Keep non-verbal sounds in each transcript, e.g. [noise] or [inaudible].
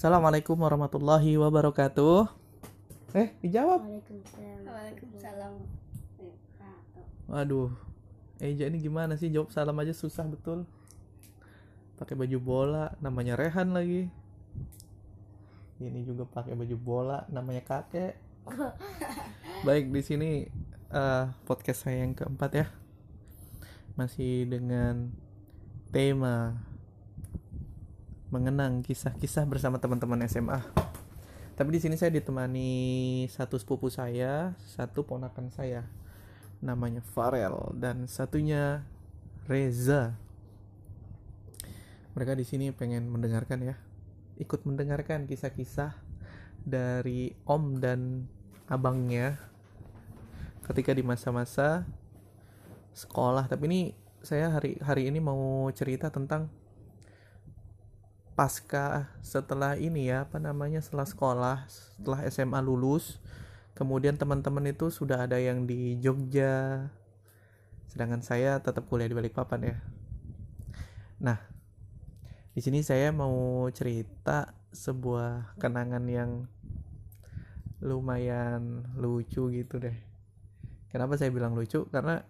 Assalamualaikum warahmatullahi wabarakatuh. Eh, dijawab. Waalaikumsalam. Waalaikumsalam. Waduh. Eja ini gimana sih jawab salam aja susah betul. Pakai baju bola, namanya Rehan lagi. Ini juga pakai baju bola, namanya kakek. [laughs] Baik di sini eh, podcast saya yang keempat ya. Masih dengan tema mengenang kisah-kisah bersama teman-teman SMA. Tapi di sini saya ditemani satu sepupu saya, satu ponakan saya namanya Farel dan satunya Reza. Mereka di sini pengen mendengarkan ya, ikut mendengarkan kisah-kisah dari om dan abangnya ketika di masa-masa sekolah. Tapi ini saya hari hari ini mau cerita tentang pasca setelah ini ya apa namanya setelah sekolah setelah SMA lulus kemudian teman-teman itu sudah ada yang di Jogja. Sedangkan saya tetap kuliah di Balikpapan ya. Nah di sini saya mau cerita sebuah kenangan yang lumayan lucu gitu deh. Kenapa saya bilang lucu? Karena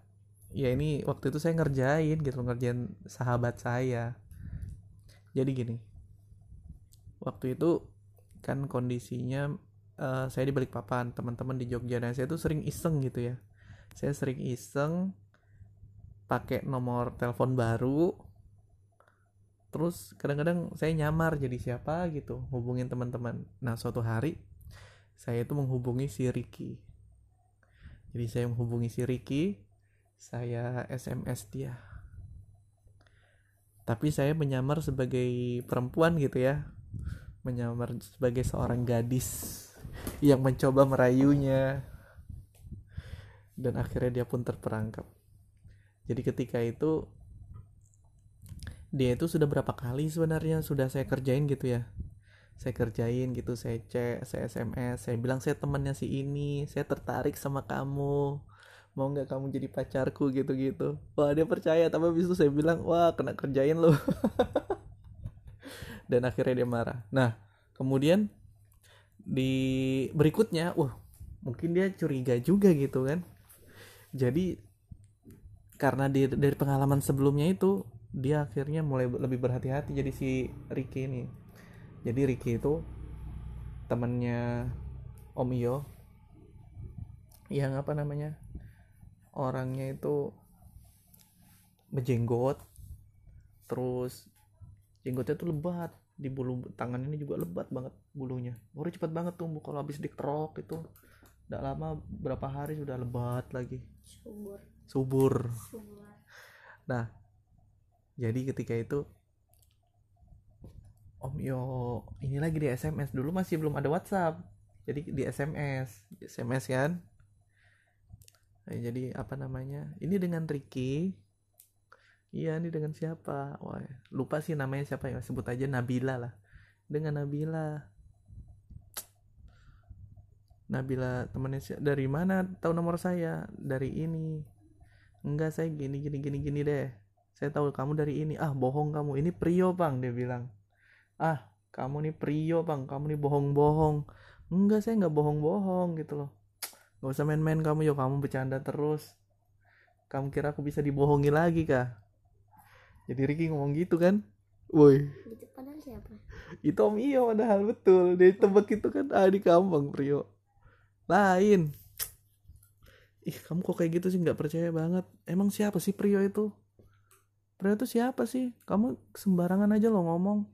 ya ini waktu itu saya ngerjain gitu ngerjain sahabat saya. Jadi gini waktu itu kan kondisinya uh, saya di Balikpapan teman-teman di Jogja. Dan saya tuh sering iseng gitu ya. Saya sering iseng pakai nomor telepon baru. Terus kadang-kadang saya nyamar jadi siapa gitu hubungin teman-teman. Nah suatu hari saya itu menghubungi si Ricky. Jadi saya menghubungi si Ricky saya SMS dia. Tapi saya menyamar sebagai perempuan gitu ya menyamar sebagai seorang gadis yang mencoba merayunya. Dan akhirnya dia pun terperangkap. Jadi ketika itu dia itu sudah berapa kali sebenarnya sudah saya kerjain gitu ya. Saya kerjain gitu saya cek saya sms saya bilang saya temannya si ini saya tertarik sama kamu. Mau nggak kamu jadi pacarku? Gitu gitu wah dia percaya tapi habis itu saya bilang wah kena kerjain loh [laughs] dan akhirnya dia marah. Nah kemudian di berikutnya wah mungkin dia curiga juga gitu kan. Jadi karena di, dari pengalaman sebelumnya itu dia akhirnya mulai lebih berhati-hati. Jadi si Ricky ini. Jadi Ricky itu temannya Om Iyo yang apa namanya orangnya itu berjenggot terus jenggotnya tuh lebat di bulu tangan ini juga lebat banget bulunya. Baru cepat banget tumbuh kalau habis dikerok itu tidak lama berapa hari sudah lebat lagi. Subur. subur. Subur. nah jadi ketika itu Om Yo ini lagi di SMS dulu masih belum ada WhatsApp. Jadi di SMS di SMS kan? Nah, jadi apa namanya? Ini dengan Ricky iya ini dengan siapa? Wah lupa sih namanya siapa ya sebut aja Nabila lah. Dengan Nabila. Nabila temannya dari mana? Tahu nomor saya? Dari ini. Enggak saya gini gini gini gini deh. Saya tahu kamu dari ini. Ah bohong kamu. Ini Prio bang dia bilang. Ah kamu nih Prio bang. Kamu nih bohong-bohong. Enggak saya nggak bohong-bohong gitu loh. Nggak usah main-main kamu yo. Kamu bercanda terus. Kamu kira aku bisa dibohongi lagi kah jadi Ricky ngomong gitu kan? Woi. Itu padahal siapa? itu Om Iyo padahal betul. Dia tebak itu kan ah di kamu Bang Prio. Lain. Ih kamu kok kayak gitu sih? Nggak percaya banget. Emang siapa sih Prio itu? Prio itu siapa sih? Kamu sembarangan aja lo ngomong.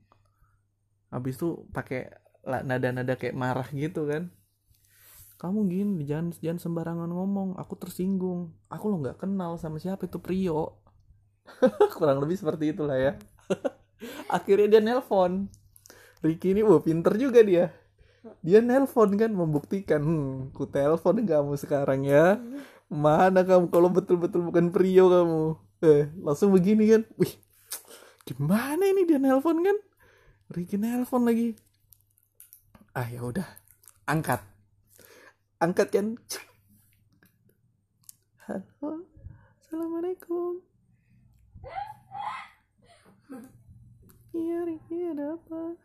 Habis itu pakai nada-nada kayak marah gitu kan. Kamu gini jangan jangan sembarangan ngomong. Aku tersinggung. Aku lo nggak kenal sama siapa itu Prio [laughs] kurang lebih seperti itulah ya. [laughs] Akhirnya dia nelpon. Ricky ini wah pinter juga dia. Dia nelpon kan membuktikan hmm, ku telepon kamu sekarang ya. Mana kamu kalau betul-betul bukan Prio kamu? Eh langsung begini kan wih gimana ini dia nelpon kan? Ricky nelpon lagi. Ah ya udah angkat. Angkat kan halo assalamualaikum [laughs] iya Ricky ada apa?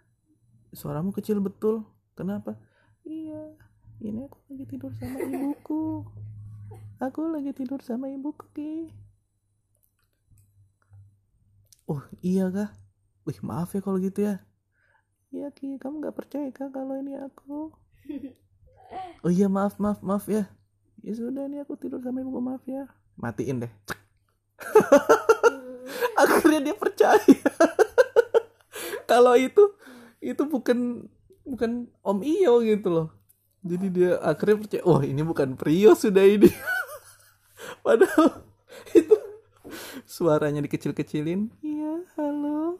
Suaramu kecil betul. Kenapa? Iya ini aku lagi tidur sama ibuku. [laughs] Aku lagi tidur sama ibuku ki. Oh iya kah? Wih maaf ya kalau gitu ya. Iya ki kamu nggak percaya kah kalau ini aku? [laughs] Oh iya maaf maaf maaf ya. Ya sudah ini aku tidur sama ibuku maaf ya. Matiin deh. Akhirnya dia percaya. [laughs] Kalau itu itu bukan bukan Om Iyo gitu loh. Jadi dia akhirnya percaya oh ini bukan Prio sudah ini. [laughs] Padahal itu suaranya dikecil-kecilin. Iya halo.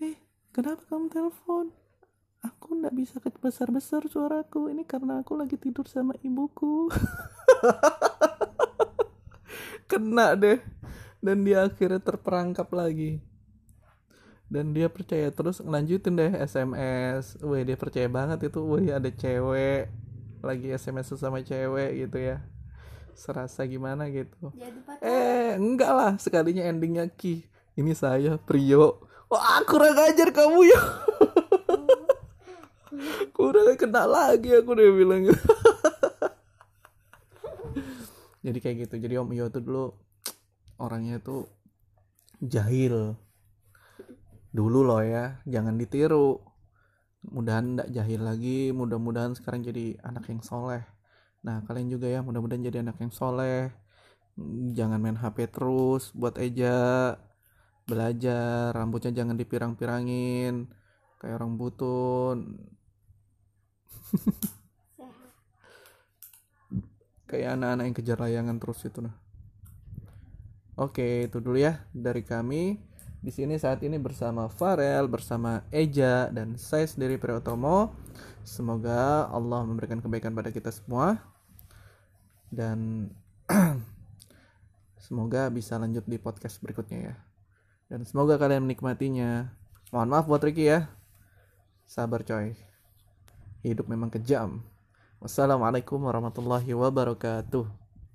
Eh kenapa kamu telepon? Aku nggak bisa besar-besar suaraku. Ini karena aku lagi tidur sama ibuku. [laughs] Kena deh dan dia akhirnya terperangkap lagi. Dan dia percaya terus ngelanjutin deh SMS wih dia percaya banget itu. Wih ada cewek. Lagi SMS sama cewek gitu ya. Serasa gimana gitu. Eh enggak lah. Sekalinya endingnya Ki ini saya Prio. Wah kurang ajar kamu ya. [laughs] Kurang kena lagi aku udah bilang. [laughs] Jadi kayak gitu. Jadi Om Iyo tuh dulu orangnya tuh jahil. Dulu loh ya jangan ditiru. Mudahan ndak jahil lagi mudah-mudahan sekarang jadi anak yang soleh. Nah kalian juga ya mudah-mudahan jadi anak yang soleh. Jangan main HP terus buat Eja belajar rambutnya jangan dipirang-pirangin kayak orang butun. Kayak anak-anak yang kejar layangan terus itu nah oke itu dulu ya dari kami di sini saat ini bersama Farel, bersama Eja dan saya sendiri Priyotomo. Semoga Allah memberikan kebaikan pada kita semua dan [clears throat] semoga bisa lanjut di podcast berikutnya ya. Dan semoga kalian menikmatinya. Mohon maaf buat Ricky ya. Sabar coy. Hidup memang kejam. Wassalamualaikum warahmatullahi wabarakatuh.